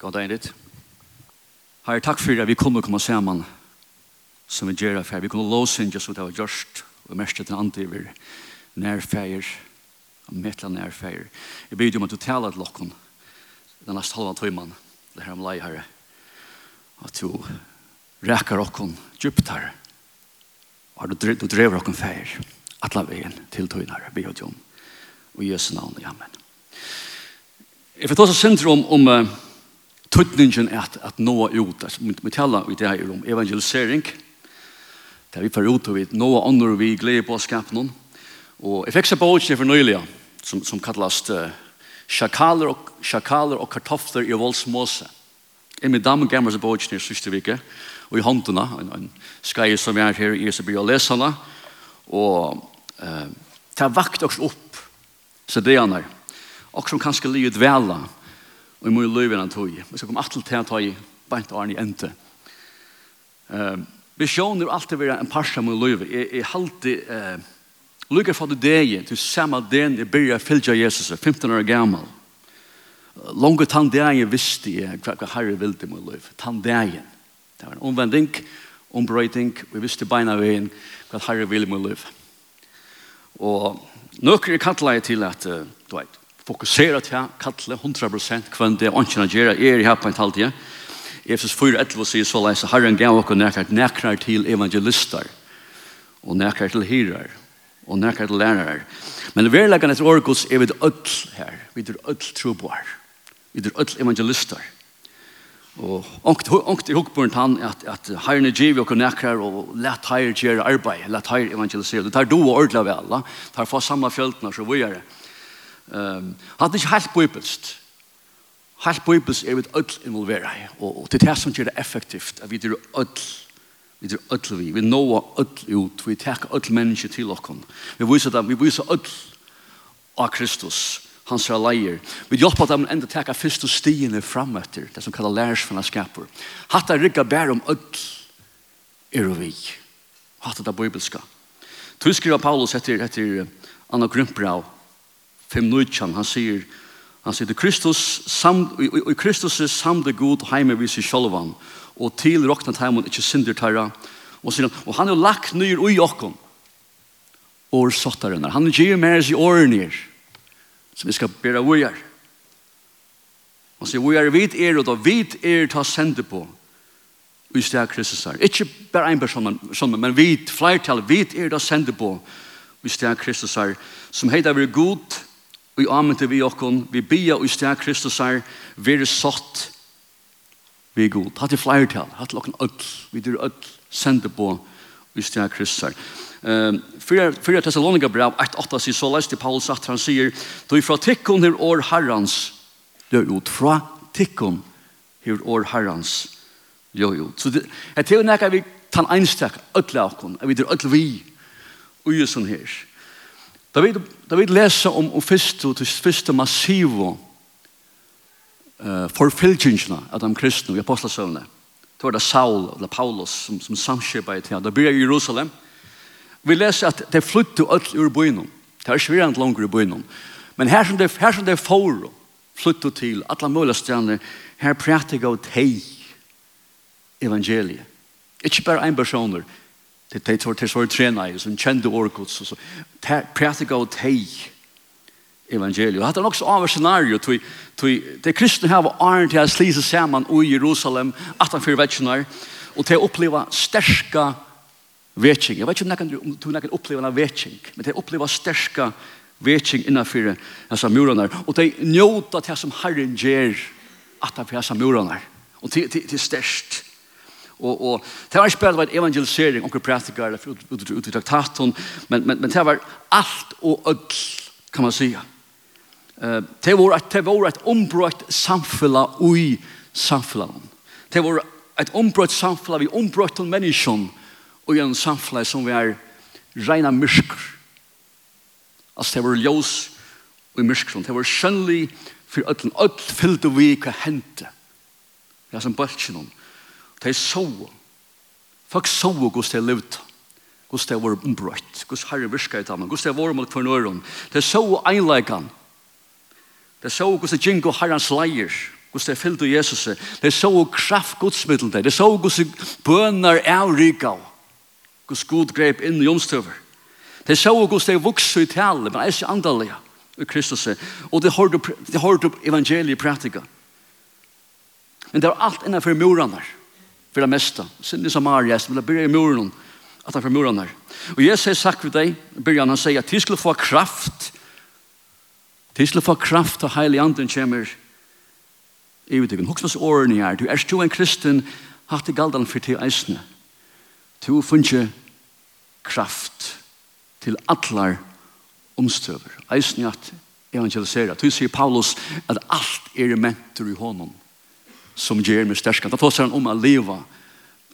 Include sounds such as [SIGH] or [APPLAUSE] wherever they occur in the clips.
God dag ditt. Herre, takk for at vi kunne komme sammen som vi gjør for. Vi kunne låse lovsynge som det var gjørst og mest til andre vi nærfeier og metla nærfeier. Jeg bygde om at du taler til dere den neste halvan tøyman det her om lei, Herre. At du reker dere djupt, her Og du, du drever dere feier atla veien til tøyna, Herre. Bygde om. Og i Jesu navn, Amen. Jeg får ta oss syndrom om, om tøtningen er at, at nå ut. altså, Vi taler i det her om evangelisering. Der vi får ut og vi nå andre vi gleder på skapen. Og jeg fikk seg på åkje for nøylige, som, som kalles uh, sjakaler, og, sjakaler og kartofler i voldsmåse. Jeg med damen gammel seg på åkje i siste vike, og i håndene, en, en skreie som er her i Isabel og leserne, og uh, ta vakt oss opp, så det er han her. Og som kanskje livet vela, og i mye løyven han tog. Vi skal komme alt til å ta i beint og arne i ente. Uh, visjoner er alltid være en parsa mye løyve. Jeg, jeg alltid uh, lukker fra det deg til samme den jeg begynner å fylge Jesus, 15 år gammel. Lange tann dagen visste jeg hva, hva herre ville med løyve. Tann dagen. Det var en omvending, ombrøyting, og jeg visste beina veien hva herre ville med løyve. Og nøkker jeg kattler jeg til at, uh, du vet, fokusera til kattle 100% kvann det åndsjena gjerra er i her på en halvtid. Efesus 4.11 sier så leis, Herren gav okkur nekrar, nekrar til evangelistar, og nekrar til hyrar, og nekrar til lærarar. Men verleggan etter orgos er vid öll her, vid öll troboar, vid öll evangelistar. Og ångt i hukkbundet han at, at herren er givet og nekrar og let herren gjøre arbeid, let herren evangelisere. Det tar du og ordla alla det tar få samla fjöldna, så vi er det. Um, han er ikke helt bibelst. Helt bibelst er vi ødel involvera i, og, og det er det som gjør det effektivt, at vi er ødel, vi er ødel vi, vi nåa ødel ut, vi tar ødel mennesker til oss. Vi viser dem, vi viser ødel av Kristus, hans er leier. Vi hjelper dem enda teka fyrst første stiene frem etter, det som kallar lærersfellesskaper. Hatta rygga bare om ødel er og vi. Hatta det bibelska. av Paulus etter, etter Anna Grumbrau, 5.19, han sier, han sier, Kristus sam, i, i Kristus er samde god heime vid seg sjolvan, og til råknet heimen ikkje synder tarra, og sier han, og han har lagt nyr ui okkom, og sottaren Han gir mer i åren som vi skal bera ui her. Han sier, vi er vid er, og da vid er ta sende på, Vi stedet Kristus her. Ikke bare en person, men, men vid, flertall, vid er ta sende på, Vi stedet Kristus her, som heter vi god, Vi amete vi okkon, vi bia og steg Kristus er, vi er satt vi er god. Hatt i flertall, hatt i öll, vi dyr öll, sende på vi steg Kristus er. Um, Fyra Thessalonika brev 1.8 sier så lest i Paulus at han sier, du fra tikkun her år herrans, dø ut fra tikkun her år herrans, dø ut. Så det er jo nekka vi tan einstak, ødla okkon, vi dyr öll vi, ui sånn her. Da vi Da vi leser om om første, til første massive uh, forfylgjengene av de kristne i apostelsøvnene. Det var det Saul eller Paulus som, som samskjøpet i tida. Da blir i Jerusalem. Vi leser at det flyttet alt ur byen. Det er ikke virkelig langt ur byen. Men her som det, her som det får flyttet til alle mulige stedene, her prater jeg av teg evangeliet. Ikke bare en personer, Det är två till så tränar ju som kände orkots och så praktika och tej evangeliet. Hade också av scenario till till det kristna här var iron till att slisa samman i Jerusalem att han för förväxnar och till uppleva starka vetching. Jag vet inte om du om du kan uppleva en vetching, men det uppleva starka vetching innan för dessa murarna och det njuta det som Herren ger att han för dessa murarna. Och till till till störst Og, og det var ikke bare en evangelisering, onker prætikere ut, ut, ut, ut i traktaten, men, men, men det var alt og ødel, kan man si. Uh, det var et, det var et ombrøtt samfunn i samfunnet. Det var et ombrøtt samfunn, vi ombrøtt til menneskene, og en samfunn som vi er rena myrker. Altså det var ljøs og myrker. Det var skjønnelig for ødel, ødel fyllte vi hva hendte. Det er som bøltjen. De så. Folk så hvordan de levde. Hvordan de var ombrøtt. Hvordan herre virket i dem. Hvordan de var mot hver nøren. De så einleikene. De så hvordan de gikk og herrens leier. Hvordan de fyllte Jesus. De så kraft godsmiddel. De så hvordan bønner er rika. Hvordan god grep inn i omstøver. De så hvordan de vokste i tale, men er ikke andalige i Kristus. Og de hørte, de hørte evangeliet praktika. Men det var alt innenfor murene her för det mesta. Sen det Samaria, som vill börja i muren, att han får muren där. Och Jesus har sagt vid dig, början han säger, till skulle få kraft, till skulle få kraft och helig anden kommer i utgången. Hoxmas åren är, du är du en kristen, hatt i galdan för till eisne. Du funge kraft till atlar omstøver. Eisne at evangelisera. Du sier Paulus at allt er mentor i honom som ger mig stärkan. Da tar han om att leva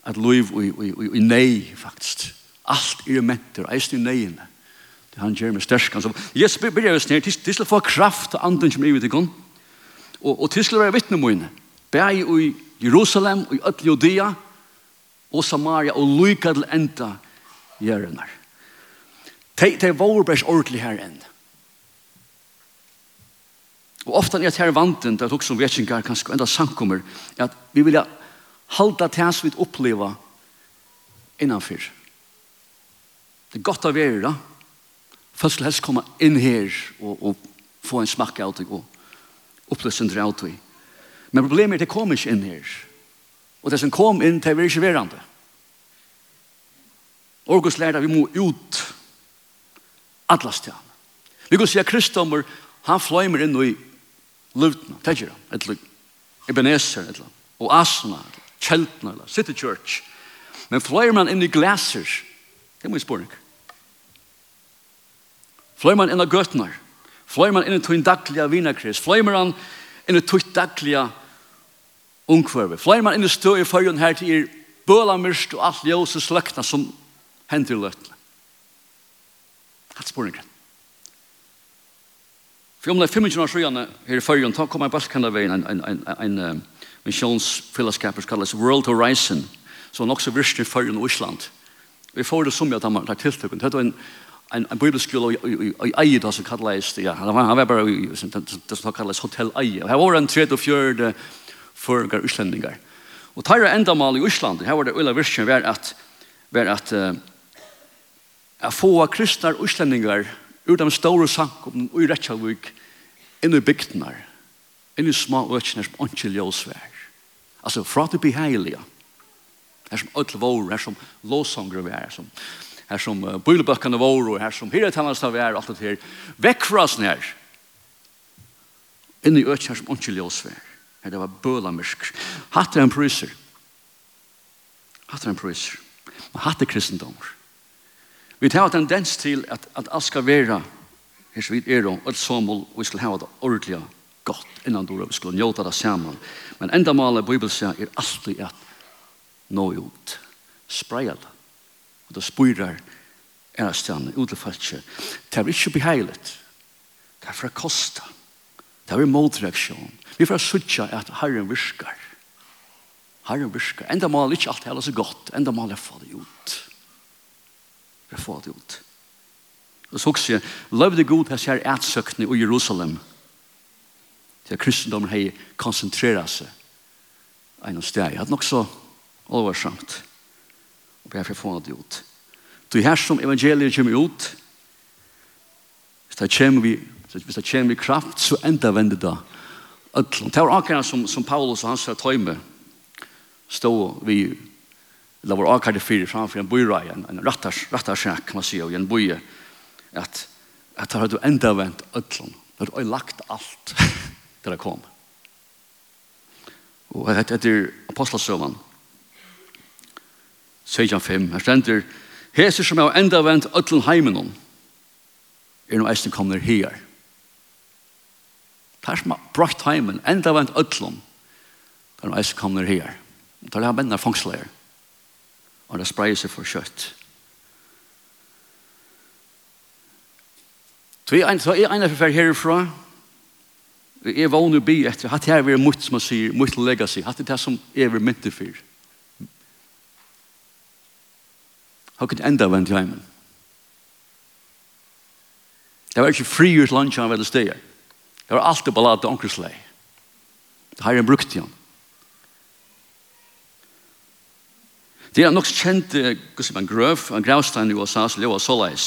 att liv i, i, i, i nej faktiskt. Allt är mentor, eisen i nejen. Det han ger mig stärkan. Så Jesus börjar just ner, det ska få kraft och anden som är ute i gång. Og, og det ska være vittne mine. Bär i Jerusalem och i öll Judea og Samaria og lycka til enda gärna. Det er vår bärs ordentlig her ändå. Og ofta er det her vanten, det er også vetsingar, kanskje enda sankummer, at vi vilja halda til hans vi oppleva innanfyr. Det er godt å være da. Først helst komme inn her og, og få en smakk av det og opplevelse av det. Men problemet er det kommer ikke inn her. Og det som kom inn, det er ikke verande. Orgus lærte vi må ut atlas til han. Vi kan si at kristendommer, han fløymer inn i Lutna, Tejera, eller Ebenezer, eller Asna, Kjeltna, eller City Church. Men fløyer man inn i glaser, det må jeg spørre ikke. Fløyer man inn i gøtnar fløyer man inn i tøyn daglige vinakris, fløyer man inn i tøyn daglige ungkvarve, fløyer man inn i støy i førjen her til er bøla myrst og alt ljøse sløkna som hender i. Hatt spørre ikke. For om det er 25 år siden her i Førjen, da kom jeg bare kjenne veien en, en, en, en, en misjonsfellesskap som kalles World Horizon, som nok så virker i Førjen og Island. Vi får det som jeg tar tiltøkken. Det var en, en, en bibelskola i Eid, som kalles det, ja. Han var bare i det som kalles Hotel Eid. Her var en tredje og fjørde føringer islendingar. Og tar jeg enda mal i Island, her var det øyla virken var at, var at, uh, at få kristne islendingar ur de store sankum og i Rettjavik inn i bygdnar inn i små økene som ikke ljøsvær altså fra til beheilige her som ødel vår her som låsanger vær her som her som uh, bøylebøkkene våre her som her tennene stav vær alt det her. Vekk fra oss nær inn i økene som ikke ljøsvær her det var bølamyrsk hatt er en pryser hatt er en pryser hatt er kristendommer Vi tar tendens til at, at alt skal være her så vidt er det, og som vi skal ha det ordentlig godt innan dora, vi skal njøte det sammen. Men enda malet Bibelen sier er alltid at nå ut, spreie det, og det spyrer er stjerne, utelfalske. Det er ikke beheilet, det er for å koste. det er motreaksjon. Vi får sutja at Herren virkar. Herren virkar. Enda malet er ikke alt heller så godt, enda malet er for det ut for å få det ut. Og så også, løvde god her ser ætsøkene i Jerusalem. til at kristendommen har konsentreret seg en sted. Jeg hadde nok så alvorsamt. Og ber for å få det ut. Du her som evangeliet kommer ut, hvis det kommer vi, hvis det kommer vi kraft, så enda vender det ødlom. Det var akkurat som, som Paulus og hans tøyme stod vi la vår avkade fyra framför en bojra, en, en rattars, rattarsjäk kan man säga, och en boje, att, att det har du ända vänt ödlån. Det har lagt allt [LAUGHS] där det kom. Och det heter Apostlasövan. 16.5. Här ständer Heser som har enda vänt ödlån heimenom er noe eisen kommer her. Det er som har brakt heimen, enda vant ødlom, er noe eisen kommer her. Det er det her mennene fangsler og det spreier seg for kjøtt. Så er jeg, så jeg egnet for herifra, jeg var under by etter, hatt her vært mot, som man sier, mot legacy, hatt det som jeg vil mynte for. Hva kunne enda vente hjemme? Det var ikke fri ut som han ville steg. Det var alltid ballad til omkring Det har han brukt igjen. Det er nok kjent hva man, grøv, en gravstein i USA, som lever såleis.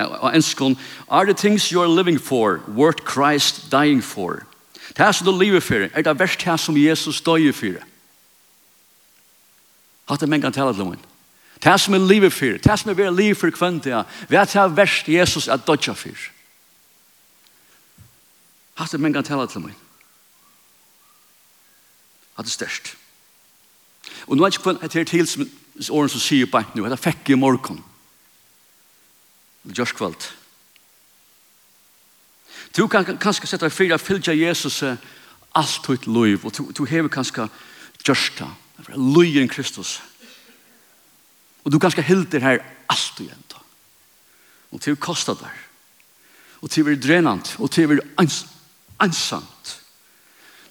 Og enskån, are the things you are living for worth Christ dying for? Det er som du lever for, er det verst her som Jesus døy for? Hatt det menn kan til henne. Det er som er livet for, det er som er ved liv for kvendt, ja. Vi er til verst Jesus er dødja for. Hatt det menn kan til henne. Hatt det størst. Og nå er ikke kvann her til som åren som sier bare nå, at jeg fikk i morgen. gjørs kvalt. Du kan kanskje sette deg fyrir, fylgja Jesus alt ut liv, og du hever kanskje gjørsta, i Kristus. Og du kanskje hilder her alt og enda. Og til kostar der. Og til vi drenant, og til vi ansamt.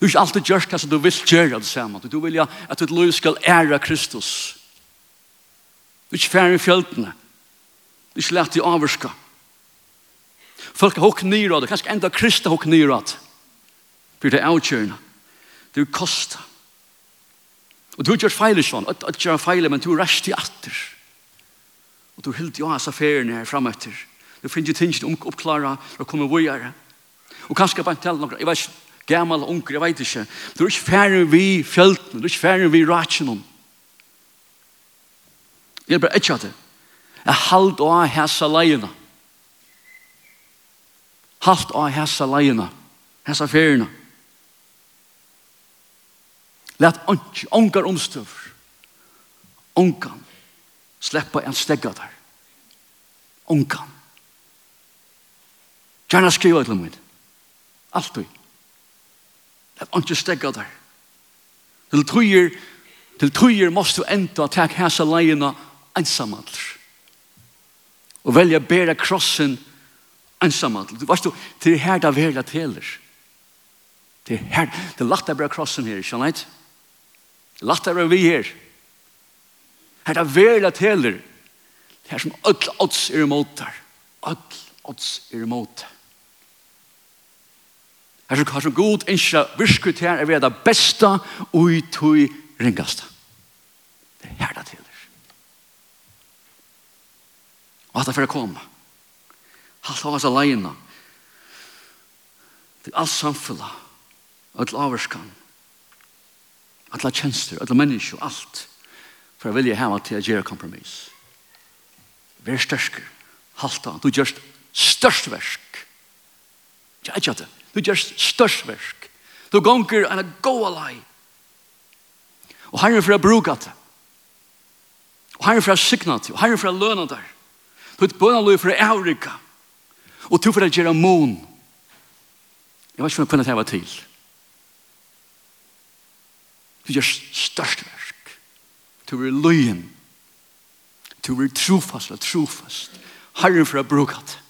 Du er ikke alltid gjørst hva du vil gjøre det samme. Du vil ja at ditt liv skal ære Kristus. Du er ikke færre i fjøltene. Du er ikke lett i avvarska. Folk har hokk nyr av det. Kanskje enda Krista hokk nyr av det. For det er avkjørende. Det er kosta. Og du har gjort feil i sånn. Du gjør feil, men du er rest i atter. Og du har hilt jo hans disse her frem etter. Du finner ikke tingene omklara og kommer vågjere. Og kanskje bare til noen. Jeg vet ikke gammel unger, jeg vet ikke. Du er ikke ferdig vi fjølten, du er ikke ferdig vi ratjen Jeg er bare ikke at det. Jeg halvt av hæsa leiene. Halt Halvt av hæsa leiene. Hæsa feriene. Læt ångar omstøver. Ångan. Sleppa en stegga der. Ångan. Gjerna skriva til min. Alt du at ikke stegga der. Til tøyer, til tøyer måst du enda tak hæsa leiene ensamhandler. Og velja bæra krossen ensamhandler. Du vet du, til her da verda teler. Til her, til lagt deg bæra krossen her, skjønner jeg? Lagt deg bæra vi her. Her da verda teler. er som öll odds er imot der. Öll odds er imot der. Her som har som god innskja virskut her er vi det besta og i tog ringasta. Det er her det til. Og at det fyrir komme. Halt av oss alene. Til alt all samfella. All averskan. Alla tjenester, alla mennesker, Alt. For jeg vilja hema til å gjøre kompromiss. Vær størsker. av. Du gjør størst versk. Ja, ikke det. Du gjør størst versk. Du gonger en goa lei. Og herre for å bruke det. Og herre for å sikna det. Og herre for å løna det. Du er bøna lov for å avrika. Og du for å gjøre mån. Jeg vet ikke om jeg kunne ta til. Du gjør størst versk. Du er løyen. Du er trofast og trofast. Herren for å bruke det.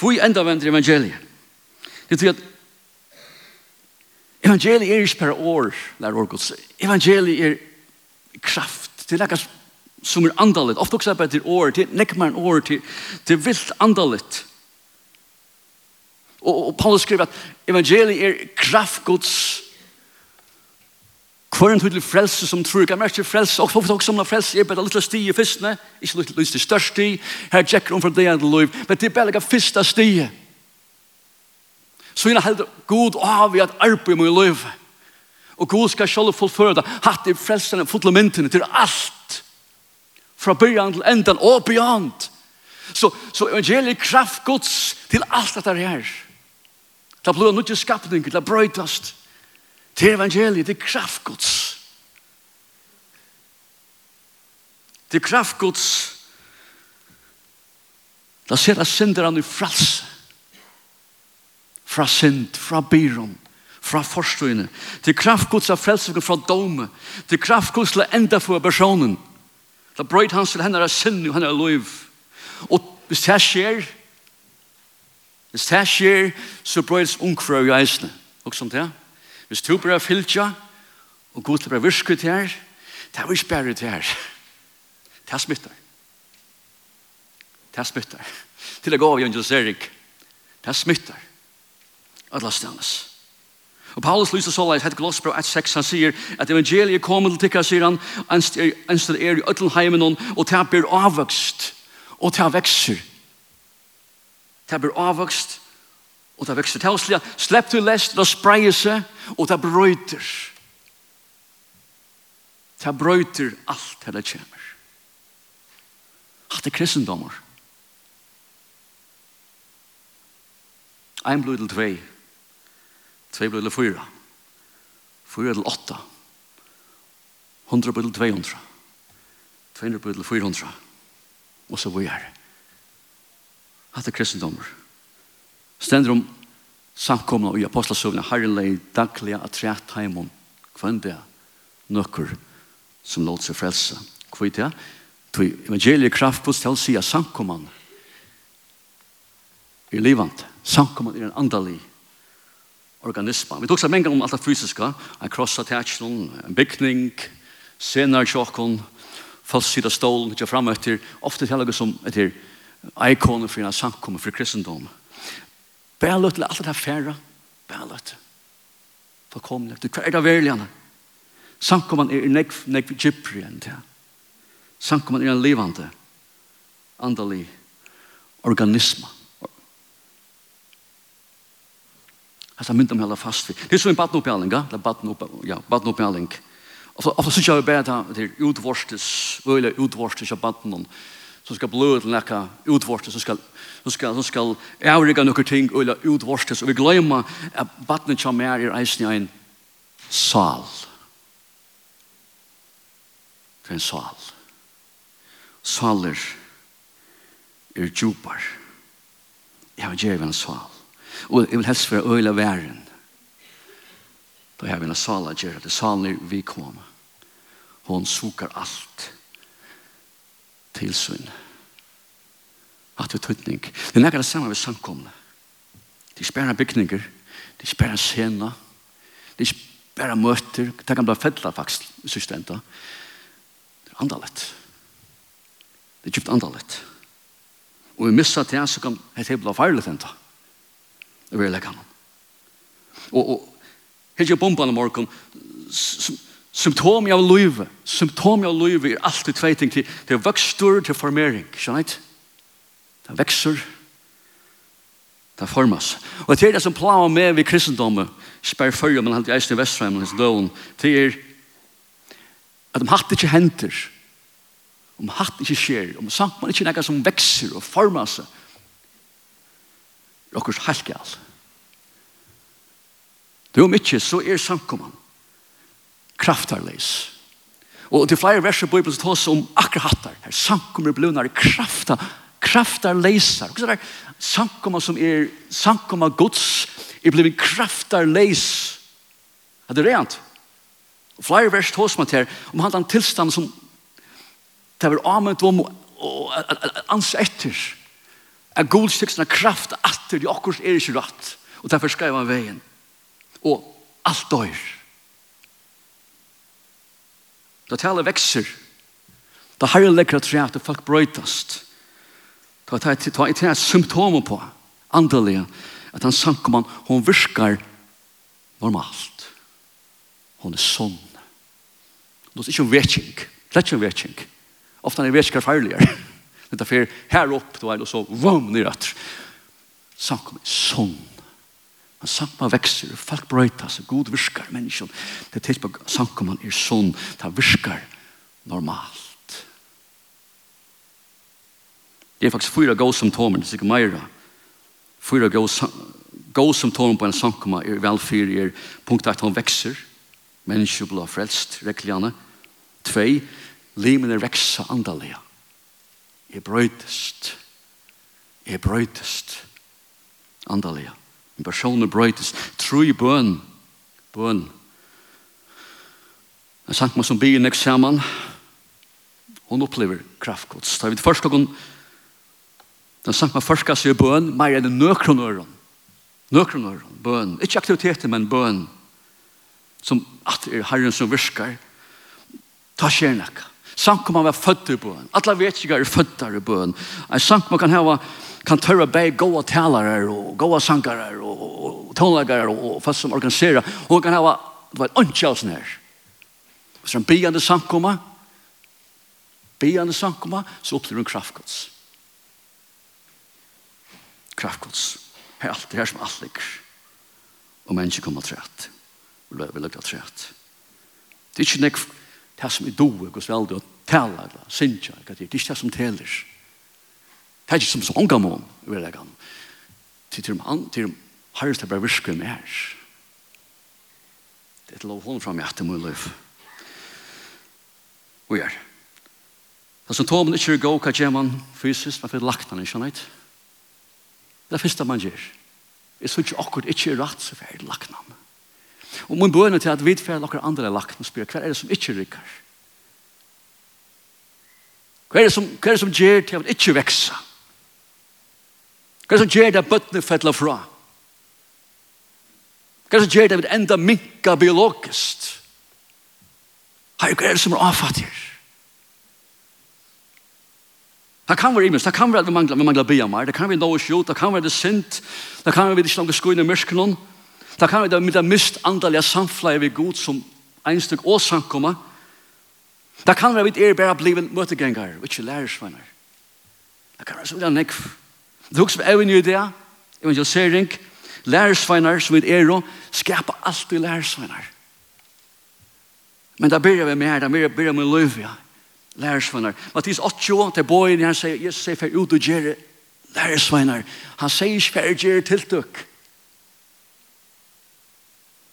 Hvor enda vender evangeliet? Det er at evangeliet er ikke per år, lær år gods. Evangeliet er kraft. Det er nekka som er andalit. Ofte også er bare til år, til nekka mer år, til, til vilt andalit. Og, og Paulus skriver at evangeliet er kraft gods Hvor en tydelig frelse som tror, jeg merker frelse, og hvorfor også som frelse er bare litt sti i fyrstene, ikke litt sti størst sti, her tjekker hun for det ene liv, men det er bare litt fyrste sti. Så jeg er god av i at arbeid med liv. Og god skal selv fullføre det, hatt i frelsene, fundamentene, til alt. Fra byrjan til enden, og beyond. Så, så evangeliet kraft gods til alt dette her. Det blir nødt til skapning, det brøytast. Det Det er evangeliet, det er kraftgods. Det er kraftgods. Da ser jeg synder han i frals. Fra synd, fra byrån, fra forstøyene. Det er kraftgods av frelsingen fra dome. Det er kraftgods til å enda for personen. Da brøyt hans til henne er synd og henne er lov. Og hvis det skjer, hvis det skjer, så brøyts ungfrø i eisene. Og sånt, ja? Ja. Hvis du bare fylltja, og god til å virke til her, det er jo ikke bare til her. Det er smittar. Det er smittar. Til å gå av Jønjus Erik. Det er smittar. Alla stannas. Og Paulus lyser så leis, hette Glossbro 1.6, han sier at evangeliet kommer til tikka, sier han, enst det er i øttelheimen og det blir avvokst, og det vekser. Det blir avvøkst, Og det vekster til slik, slepp til lest, det spreier seg, og det brøyter. Det brøyter alt til det kommer. Hatt er kristendommer. Ein blod til tvei, tvei blod til fyra, fyra til åtta, hundra blod til tvei hundra, tvei hundra blod til fyra hundra, og så vi er. Hatt er kristendommer. Stender om samkomna i apostelsøvna herrelei daglige at rett heimon kvann nokkur sum som låt seg frelsa Hvor det? Tui evangeliet kraftpust til å si at samkomman er livant. Samkomman er en andalig organisma. Vi tok seg mengen om alt det fysiska. En krossa tætsjon, en bygning, senar tjokken, falsida stålen, ikke framøtter. Ofte til som etter ikoner for en samkomman for. Kristendom Bare løtt til alt det her færre. Bare løtt. Fullkomlig. Du, hva er det verligene? Sankommene er nekv, nekv gypri enn det. Sankommene er en livande, andalig organisme. Hetta mynd om alla fast vi. Det er som en badnopjaling, ja? Det er badnopjaling. Ja, badnopjaling. Og så synes jeg bare at det er utvorstes, øyla utvorstes av badnopjaling som skal blø til nekka utvortes, som skal, som skal, som skal avrika nokkur ting og utvortes. Og vi gløyma at batnet kja mer er eisen i en sal. Det er en sal. Saler er djupar. Jeg har gjøre en sal. Og jeg vil helst for å øyla væren. Da har vi en sal at gjøre det. Salen er vi kommer. Hon sukar alt til synd. At vi tøytning. Det er nægget det samme ved samkomne. Det er spærre bygninger, det er spærre scener, det er spærre møter, det kan bli fedla faktisk, synes det enda. Det er andalett. Det er kjøpt andalett. Og vi missa det, så kan det bli farligt enda. Det vil jeg legge han. Og, og Helt jeg bomba i morgen, Symptomi av løyve, symptomi av løyve er alltid tvei ting til, til vøkstur, til formering, skjønner ikke? Det vekser, det formas. Og det er det som plager med ved kristendommet, spør følge, men alltid eisen i Vestrheim, hans døven, det er at de hatt ikke henter, om hatt ikke skjer, om samt man ikke nekka som vekser og formas, er okkurs halkjall. Det er om ikke, så er samkommann kraftarleis. Og til flere verser i Bibelen så tas om akkurat hattar. Her samkommer blunar krafta, kraftarleisar. Hva er er samkommer som er samkommer gods er blivit kraftarleis. Er det rent? Og flere verser tas man her om han den tilstand som det var avmønt om og ans etter. Er godstiksna kraft atter, de akkurat er ikke rett. Og derfor skrev han veien. Og alt døyr. Da talet vekser. Da herre lekkert tre at folk brøytast. Da tar er det et symptomer på andelige at han sanker man hun virkar normalt. Hun er sånn. Det er ikke en vetsing. Det er ikke en vetsing. Ofte er en vetsing farligere. Det er for her opp, du er, og så vann i røtter. Sanker man sånn. Han samma växer, folk seg, god viskar mennesken. Det er tills på samkomman er sånn, det viskar normalt. Det er faktisk fyra gå symptomer, det er sikkert meira. Fyra gå, gå symptomer på en samkomma er velfyr er punkt at han vekser, mennesken blir frelst, rekklianne. Tvei, limen er veksa andalega. Er brøytest. Er brøytest. Andalega. Andaliga En person er brøytes. Tro i bøn. Bøn. Jeg sank meg som byen nek saman. Hun opplever kraftgods. Da vi først kan den sank meg først kan se bøn, mer enn nøkron øren. Nøkron øren. bøn. Ikke aktiviteter, men bøn. Som at er herren som virker. Ta skjer nekka. Sank man var født i bøn. Alla vet ikke er født i bøn. En sank man kan hava kan tørre bæg gode talere og gode sankere og tonlagere og folk som organiserer. Hun kan ha det var en ønske av sånn her. Hvis han begynner samkommer, begynner samkommer, så opplever hun kraftgods. Kraftgods. Her er alt det her som alt ligger. Og mennesker kommer til rett. Og løver løkker til rett. Det er ikke nek det som er doer, gos veldig, og taler, eller synger, det er ikke det som teler. Det Det er ikke som så ånga mån, vil jeg kan. Til til han, til har det bare virker mer. Det er lov hånd fram i etter min liv. Og gjør. Det er som tog man ikke gå, hva gjør man fysisk, man får lagt han, ikke sant? Det er første man gjør. Jeg synes ikke akkurat ikke er rett, så får jeg lagt han. Og min bønne til at vi får lagt andre lagt han, spør hva er det som ikke rykker? Hva er det som, hva er det som gjør til at ikke vekser? Hva er det som gjør det at bøttene fettler fra? Hva er det som gjør det at enda minka biologisk? Hva er det som er avfattig? Det kan være imens, det kan være at vi mangler, vi mangler bia mer, det kan være noe skjult, det kan være det sint, det kan være vi ikke langer skoene i mørkenen, det kan være det mist andalige samfleie vi god som einstøk og samkommer, det kan være vi er bare blivet møtegengar, vi ikke lærersvenner. Det kan være så det er nekv. Det hugsa vi evin i det, evangelisering, lærersveinar som vi er og skapa alltid lærersveinar. Men da byrja vi med her, da byrja vi med løyv, ja. Lærersveinar. Mattis 8, til boyen, han sier, Jesus sier, fer ut og gjere lærersveinar. Han sier ikke fer gjere tiltøk.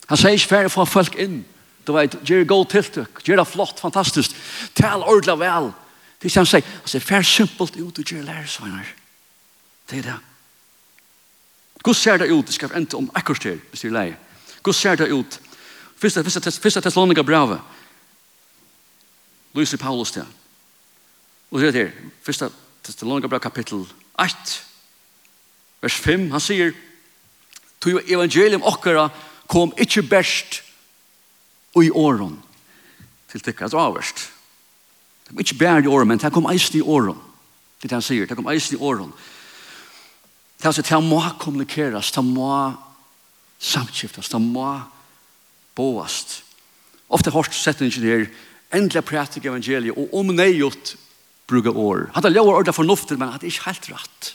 Han sier ikke fer få folk inn. Du vet, gjere god tiltøk, gjere flott, fantastisk, tal ordla vel. Det er han sier, han sier, fer simpelt ut og gjere lærersveinar. Lærersveinar. Det er det. Hvordan ser det ut? Det skal enda om akkurat her, hvis det er leie. Hvordan ser det ut? Fyrsta, første, første Thessalonika brevet. Lyser Paulus det. Og det er det her. Første Thessalonika brevet kapittel 8. Vers 5. Han sier, «Tog evangelium okkara kom ikkje best og i åren til tikka at avverst. Det kom ikkje bær i åren, men det kom eisen i åren. Det han sier, det kom eisen i åren. Det Det er altså, det må kommunikeres, det må samskiftes, det må boast. Ofte har jeg sett en ingeniør, endelig prætik evangeliet, og om nøyot bruke år. Hadde har lov ordentlig fornuftet, men han er ikke helt rett.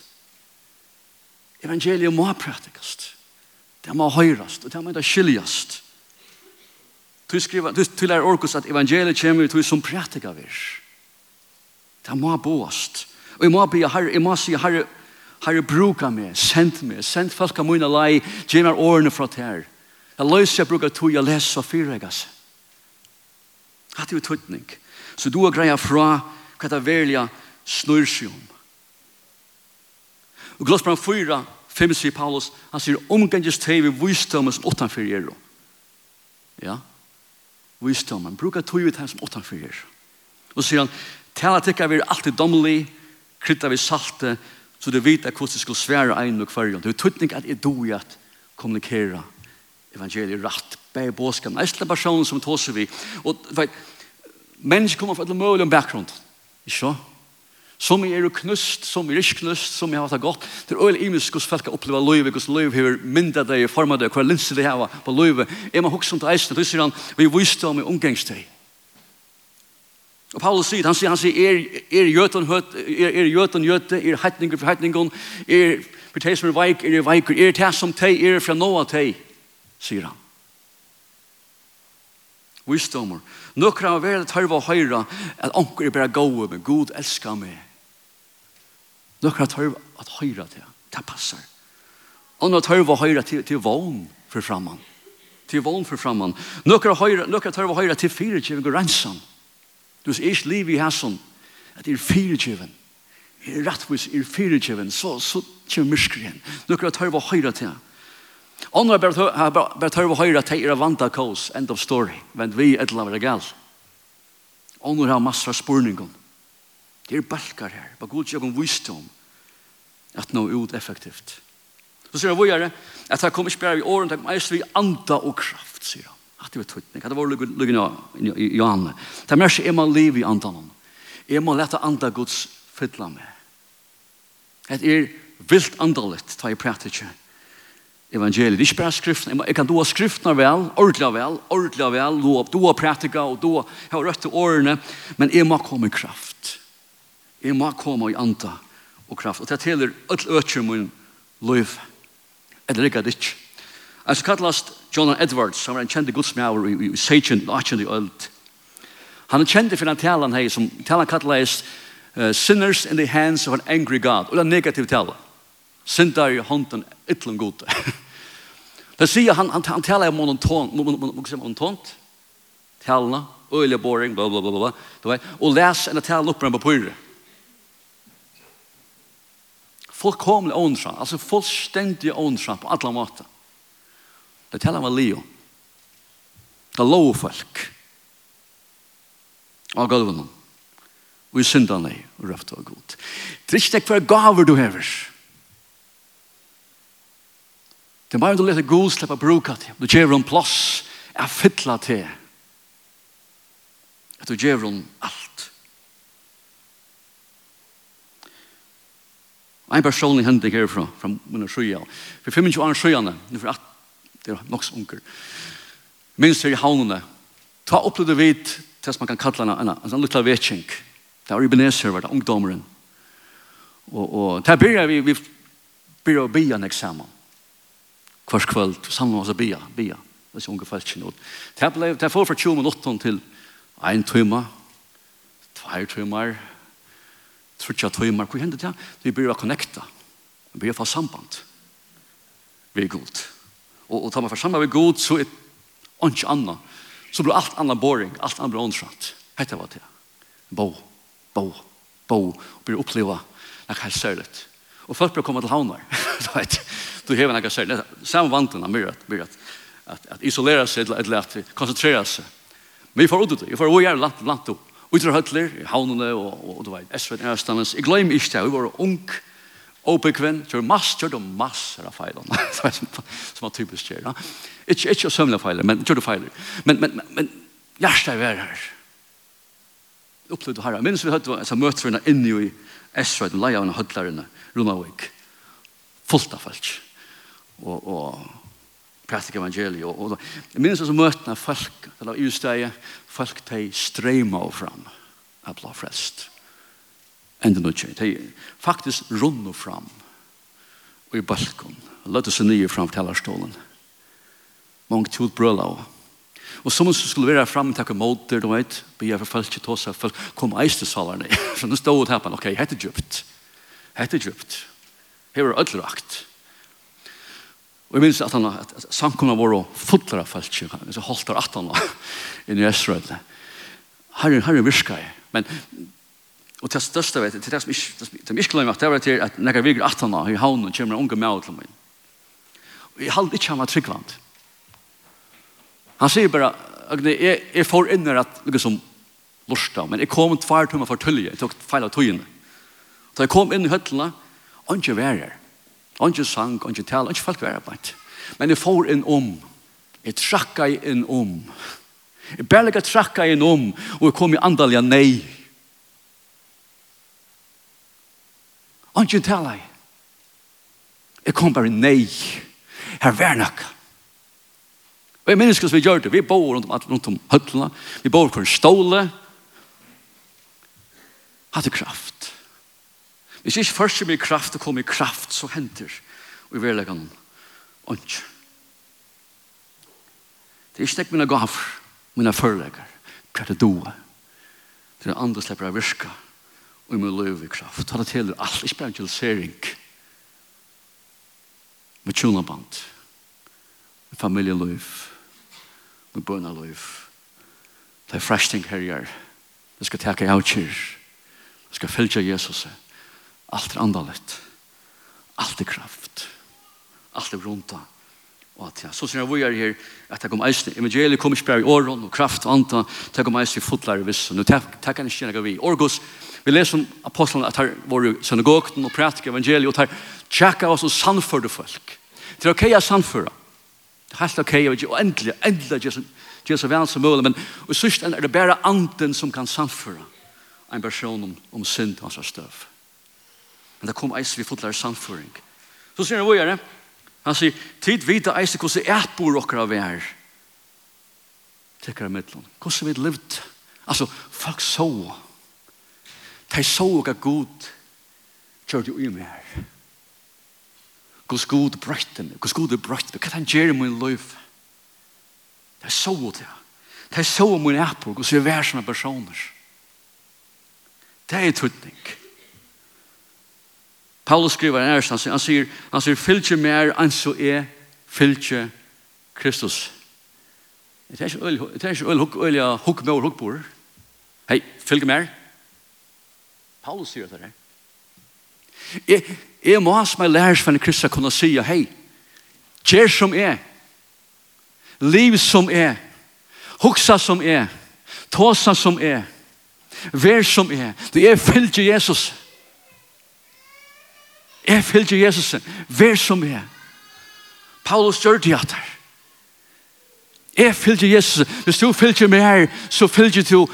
Evangeliet må prætikast. Det må høyrast, og det må ikke skiljast. Du skriver, du, du lærer Orkus at evangeliet kommer til som prætikar vir. Det må boast. Og jeg må be, herre, jeg må si, herre, Herre, bruka meg, send meg, send folk av mine lei, gjør meg årene fra det her. Jeg løser jeg bruker tog, jeg leser og fyrregas. Hatt jo tøtning. Så du har greia fra hva det velja snur seg om. Og Glossbrand fyra, fem sier Paulus, han sier omganges teg vi visdommen som åttanfyr er. Ja, visdommen. Bruka tog vi teg som åttanfyr er. Og sier han, tala tikka vi er alltid domlig, krytta vi salte, så du vet hvordan du skal svære en og kvarjon. Det er tøtning at jeg dog i at kommunikere evangeliet rett, bare båskan, næste personen som tåser vi. Og vet, mennesker kommer fra et mulig bakgrunn. Ikke så? Som er jo knust, som er ikke knust, som er hatt det godt. Det er øyelig imisk hvordan folk opplever løyve, hvordan løyve har myndet deg, formet deg, hva linser de hava på løyve. Er man hoksom til eisen, du sier han, vi viste om i omgangsteg. Og Paulus sier, han sier, han sier, er, er jøten høt, er, er jøten jøte, er heitninger for heitningen, er for teg som er veik, er veik, er teg som teg, er fra noa teg, sier han. Visdommer. Nøkra av verden tørva og høyra at onker er bare gode, men god elskar meg. Nokra tørva at høyra til, det passar. Andre tørva og høyra til, til vogn for framman. Til vogn for framman. Nøkra, høyra, nøkra tørva og høyra til fire og rensan. Du er ikke liv i hæsson, at det er firekjøven. Det er rettvis, det er firekjøven. Så, så kommer mysker igjen. Nå kan jeg tørre å høyre til. Andre har bare tørre å høyre til er vant av kaos. End of story. Men vi er et eller annet galt. Andre har masse spurninger. Det er balkar her. Bare god ikke visdom at nå ut effektivt. Så sier han, hvor er det? At han kommer ikke bare i åren, det kommer vi anda og kraft, sier han at det var tøytning. at Det var lukken i Johanne. Det er mer så jeg må liv i andan. Jeg må lete anda Guds fylla med. Det er vilt andalit, ta jeg prater ikke evangeliet. Ikke bare skriften. Jeg kan doa skriftene vel, ordelig vel, ordelig vel, doa doa pratika og doa jeg har rødt til årene, men jeg må komme i kraft. Jeg må komme i anda og kraft. Og det heller alt økker min liv. Eller ikke det ikke. Jeg skal kallast John Edwards, som er en kjente godsmjauer i, i, i Seichen, i Ølt. Han er kjente for den talen her, som talen kattleis uh, Sinners in the Hands of an Angry God, og det er negativ tale. Sindar i hånden ytlen gode. [LAUGHS] det sier han, han, han taler om monotont, monotont, talene, øyelig boring, bla bla bla bla, du vet, og les en tale opp på en papyrer. Fullkomlig åndsamt, altså fullstendig åndsamt på alle måter. Det talar om Leo. Det er lov folk. Og gulvene. Og i syndene og røft og god. Det er ikke det hver gaver du hever. Det er bare du leter god slipper bruke til. Du gjør en plass. Jeg fytler til. At du gjør en alt. En personlig hending herfra, fra min sjøya. For 25 år sjøyene, nu for 18 det er nok så unger. Minns her i havnene, ta opp opplevde du vet, til man kan kalla henne, en sånn lukla vetsing. Det var Ibenezer, var det ungdommeren. Og, og der byrja vi, vi begynner å bia en eksamen. Hvers kvöld, sammen med oss å bia, bia. Det er unge falskjen. Det ble, det får fra 20 minutter til en timme, tvær timer, trutja timer. hva hendte det? Vi byrja å connecta. Vi byrja å få samband. Vi er godt. Og, og tar man for sammen med god, så er det ikke annet. Så blir alt annet boring, alt annet blir åndsratt. Hette var det. Bo, bo, bo. Og blir oppleva noe helt særlig. Og folk blir kommet til havner. du [LAUGHS] vet, du hever noe særlig. Samme vantene, mye at, mye at, at, at isolera seg, eller at konsentrera seg. Men vi får ut det. Vi får gjøre land, land opp. Utra høtler, havnene og, og, og du vet, Esvet, Østlandes. Jeg glemmer ikke det. Vi var ung, obekvinn, kjør mass, kjør du masser av feilene, [LAUGHS] som var typisk kjør. Ja. Ikke, ikke sømle feiler, men kjør du feiler. Men, men, men men hjertet er her. Opplevd du herre. Minns vi høyde altså, møter henne inne i Esrøyd, og leia henne hødlarene, Runavik. Fullt av folk. Og, og prætik evangeliet. Og, og, jeg minns vi så møtene folk, eller i stedet, folk de strema og fram, at la frelst enda nødtje. Det er faktisk rundt fram og i balkon. Løtte seg nye fram til talerstolen. Mange tog brøla og Og som som skulle være fram og takke måter, du [LAUGHS] vet, be jeg for folk til oss, folk kom eis til salerne. Så nå stod det her, tappen, ok, hette djupt. Hette djupt. Her er ødelagt. Og jeg minns at, han, at, at samkomna våre fotler av folk, så holdt der at han i Israel. Herren, herren virka jeg. Men Og til største vet til det som ikke, det er ikke glemmer, det var til at når jeg virker 18 år i havnen, kommer unge med til meg. Og jeg halde ikke han var tryggvand. Han sier bare, jeg, jeg får inn her at noe som lorsta, men jeg kom tvær timer for tølje, jeg tok feil av tøyene. Da jeg kom inn i høttene, og ikke vær her. Og ikke sang, og ikke tal, og ikke folk være her Men jeg får inn om, jeg trakka inn om, jeg bare ikke trakka inn om, og jeg kom i andalja nei, ikke tala i. Jeg kom bare nei. Her vær nok. Og jeg minnes hva vi gjør det. Vi bor rundt om, rundt om høtlene. Vi bor på en ståle. Hadde kraft. Hvis ikke først mye kraft og kom i kraft, så henter og i verleggen ånd. Det er ikke nek mine gaver, mine førlegger. Hva er det doa? Det er andre slipper av virka. Hva og i min løv i kraft. Han til alt, ikke bare evangelisering, med tjonaband, med familieløv, med bønaløv. Det er frashting herjer. Det skal teka av kyr. Det skal fylgja Jesus. Alt er andalett. Alt er kraft. Alt er rundt av. Og at, ja, så sier jeg var her, at jeg kom eisne, evangeliet kom ikke bare i åren, og kraft og anta, jeg kom eisne i fotlare viss, og nå takk han ikke kjenne vi. Orgos, vi leser om apostlene at her var i synagogen og pratik evangeliet, og her tjekka oss og sannførde folk. Det er ok å sannføre. Det er helt ok, og endelig, endelig gjør så vel som mulig, men i sørsten er det bare anden som kan sannføre en person om, om synd og hans støv. Men det kom eisen vi fotlare sannføring. Så sier han, hvor gjør det? Han sier, tid vita eis det hvordan jeg bor dere av er. Tekker av middelen. Hvordan vi levd. Altså, folk så. De så hva god kjør du i meg. her. Hvordan god brøyte meg. Hvordan god brøyte meg. Hva han gjør i min liv. De så det. De så min jeg bor hvordan vi er sånne personer. Det er tydning. Det Paulus skriver en ærst, han sier, han sier, fylgje mer enn så er fylgje Kristus. Det er ikke øyelig hukk, øyelig hukk med og hukk bor. Hei, fylgje mer. Paulus sier det her. Jeg, jeg må ha som jeg lærer for en kristne kunne si, hei, kjær som er, liv som er, huksa som er, tåsa som er, vær som er, det er fylgje Jesus. Jesus. Jeg fylgjer Jesus. Vær som jeg. Paulus gjør det at her. Jeg fylgjer Jesus. Hvis du fylgjer meg her, så fylgjer du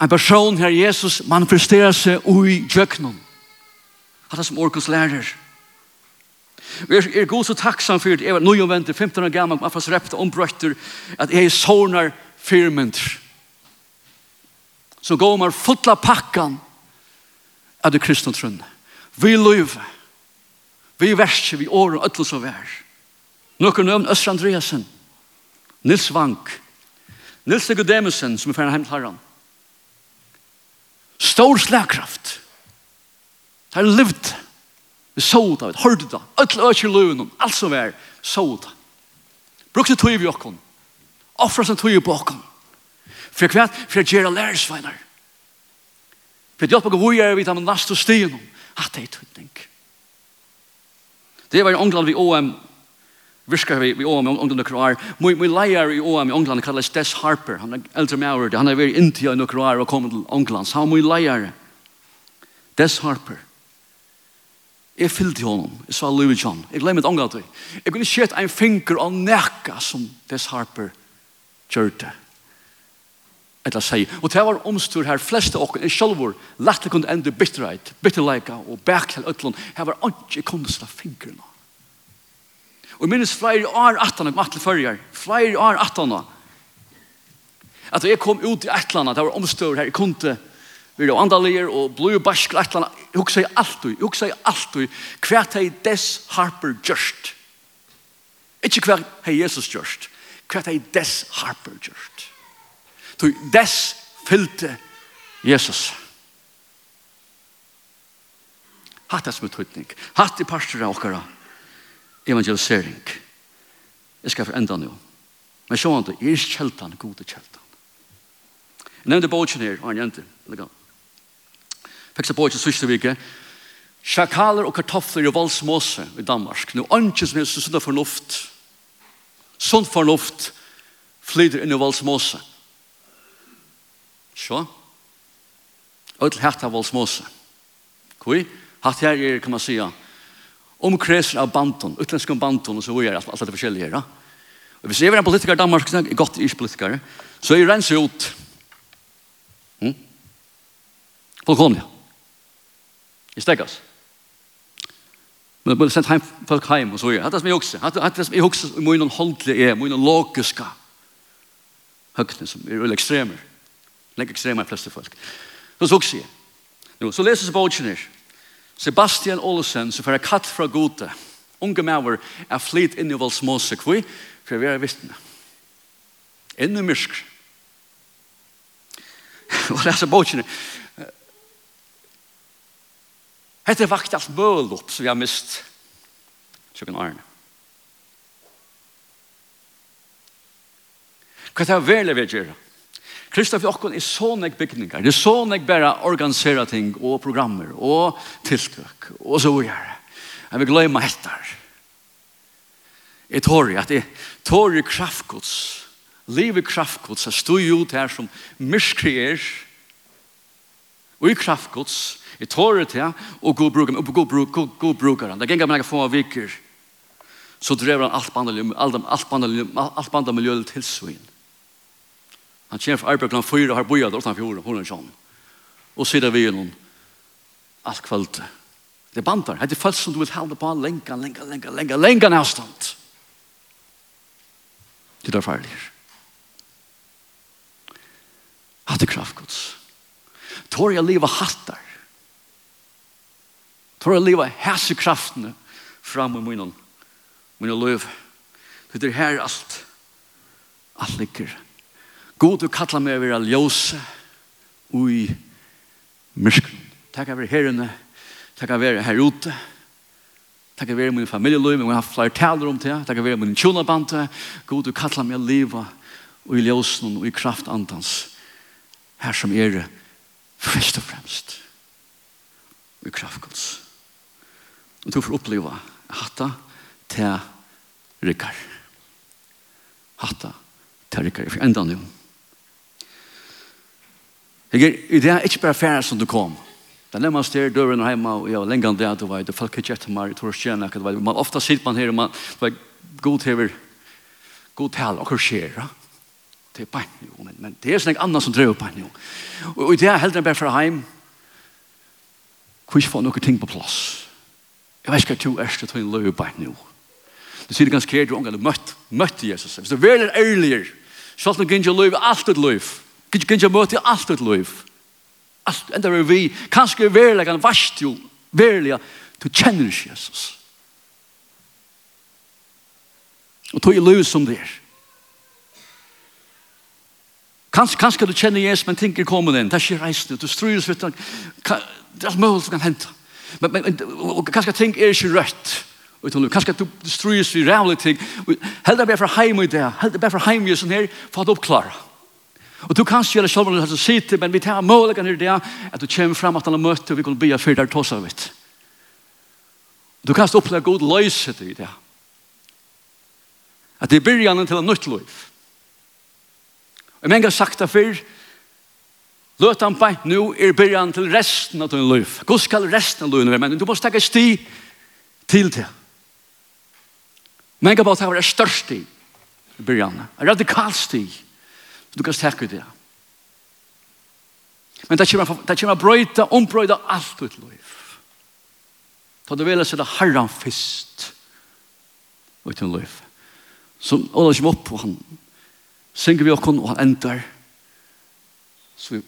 en person her Jesus manifesterer seg ui djøknen. Han er som orkens lærer. Vi er, er god så takksam for det. Jeg var nøyomvendt 15 år gammel, man fast repte ombrøtter at jeg sånar firmenter. Så går man fotla pakkan av det kristne trunne. Vi løyver vi verste, vi åren, øtlo som vær. Nøkker nøvn Østra Andreasen, Nils Vank, Nils Nicodemusen, som er ferdig hjem til herren. Stor slagkraft. Det er livet. Vi så det, vi hørte det, øtlo øtlo løven, alt som er, så det. Brukte tog vi okken. Offra som tog på okken. For hva? For jeg gjør lærersveinar. For jeg hjelper hvor jeg er vidt av den laste stien om at det er tøytning. Det var i England vi OM, virkar vi, vi OM i England nokre år. Moi min leier i OM i England kalles Des Harper. Han er eldre maur. Han er vært inntil i nokre år og kom til England. Så moi leiar Des Harper. Jeg fyllte honom. Jeg sa Louis John. Jeg glemte et det. Jeg kunne skjøtt en finger og nekka som Des Harper gjør eller sier. Og det var omstur her, fleste okken, en lett lette kunne enda bitterheit, bitterleika og bæk til øtlån, her var ikke kunst av fingrene. Og jeg minnes flere år at han kom til førjer. flere år at han. at jeg kom ut i atlana, det var omstur her, jeg kunne Vi være andalier og blod og bask i atlana, jeg husker jeg alt, jeg husker jeg alt, hva er des harper gjørst. Ikke hva er Jesus gjørst, hva er des harper gjørst. Du dess fyllte Jesus. Hatt det som er tøytning. Hatt det parter av okkara evangelisering. Jeg skal forenda nå. Men sjåan det, er kjeltan, gode kjeltan. Jeg nevnte båtjen her, og han jente. Feksa båtjen sørste vike. Sjakaler og kartofler i Valsmåse i Danmark. Nå ønskes med sunn fornuft. Sunn fornuft flyter inn i Valsmåse. Valsmåse Så, ødel hatt av voldsmåse. Kui, hatt her er, kan man sija, omkreser av banton, utländska banton, og så er alt, alt det forskjellige her. Og hvis jeg var en politiker i Danmark, godt isk politiker, så er jeg renser ut. Hm? Fullkomlig. I steggas. Men det blir sendt heim, folk heim, og så er det. Det som jeg hukse. Det det som jeg hukse, og mye noen er, må noen logiska høgne, som er veldig ekstremer. Lengt ekstrema fleste folk. Så så sier jeg. Så leses bogen her. Sebastian Olsen, som får katt fra gode. Unge maver er flytt inn i valsmåse kvui, for jeg vil være vittne. Inn i mysk. [LAUGHS] Og leser bogen her. Hette vakt alt møl opp som vi har mist. Sjøkken Arne. Hva er det veldig vi gjøre? Kristna for okken er så nek bygningar, det er så nek bare organisera ting og programmer og tiltøk og så gjør Jeg vil glemme etter. Jeg tårer at jeg i kraftgods, Liv i kraftgods, jeg stod jo ut her som myskrier, og i kraftgods, jeg tårer til og god bruker, og god bruker, god, god bruker han. Det ganger meg få av viker, så drev han alt bandamiljøl til svinn. Han kjenner fra arbeid klant fyra, har bojad utenfor jorda, hun er sånn. Og sier vi noen, alt kvöld. Det bandar, det er folk som du vil halda på lenga, lenga, lenga, lenga, lenga avstand. Det er farlig. Hatt er kraftgods. Tår jeg livet hattar. Tår jeg livet hæse kraftene fram i munnen. Munnen løv. Det er her alt. Alt ligger. God, du kallar meg over ljøse ui myskron. Takk over herrene, takk over her ute, takk over min familieløy, men jeg har flere taler om det, takk over min tjonabante. God, du kallar meg livet ui ljøsen og i kraft andans. Her som er først og fremst ui kraftgods. Og du får oppleva hatta til rikkar. Hatta til rikkar. Jeg får enda noe. Jeg er i det ikke bare færre som du kom. Det er nemmest her, døren er hjemme, og jeg var lenge an det, du vet, folk er ikke etter meg, jeg tror ikke jeg vet, man ofte sitter man her, og man, du vet, god hever, god tal, og hva skjer, ja? Det er bare jo, men, men det er sånn annet som drev bare jo. Og i det er heldre enn bare fra hjem, hvor ikke få noen ting på plass. Jeg vet ikke hva du er til en løy bare jo. Du sier det ganske her, du har møtt, møtt Jesus. Hvis du er veldig ærligere, så er det ikke løy, alt er løp. Gud kan jeg møte alt et liv. Alt, enda vi vi, kanskje er verlig, han varst jo, verlig, du kjenner ikke Jesus. Og tog i liv som det er. Kanskje, kanskje du kjenner Jesus, men tenker kommer kommet inn, det er ikke reisende, du stryres, vet du, det er alt mulig som kan hente. Men, men, og kanskje ting er ikke rødt, Og du kanskje du strøyes vi rævlig ting. Heldig bare fra heim i det. Heldig bare fra heim i sånn her, for at oppklare. Og du kan gjøre selv om du har sitt, men vi tar målet her det, at du kommer frem at han har møtt, og vi kan bya for der tås av det. Du kan oppleve god løse til det. At det er begynnelsen til en nytt liv. Og Jeg har sagt det før, Løt han på, nå er begynnelsen til resten av din liv. Hvor skal resten av livet være? Men du må stekke sti til det. Men jeg bare tatt det største i begynnelsen. En radikal sti. Radikal sti Du kan stekke det. Men det kommer, det kommer brøyta, ombrøyta alt ut liv. Ta du vel å sette herran fyrst ut i liv. Så Ola kommer opp, og han synger vi okken, og han ender. Så vi,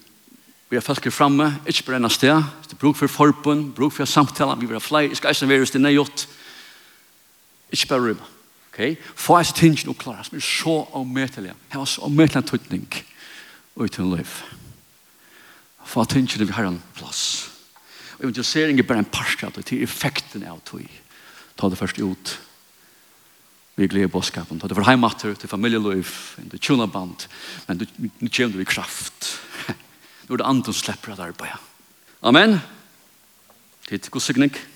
vi er felker framme, ikke bare enn sted. Det er bruk for forbund, bruk for samtala. vi vil ha flere, jeg skal eisen være hos det nøyot. Ikke bare rymma. Okay? Få hans tingen klare, som er så omøtelig. Han var så omøtelig tøytning ut til liv. Få hans tingen vi har en plass. Og evangelisering er bare en parst av det, til effekten av tøy. Ta det først ut. Vi gleder bådskapen. Ta det for heimater, til familieliv, til tjonaband. Men nu kommer du i kraft. [LAUGHS] Nå er det andre som slipper at arbeid. Amen. Tid god sikning. Amen.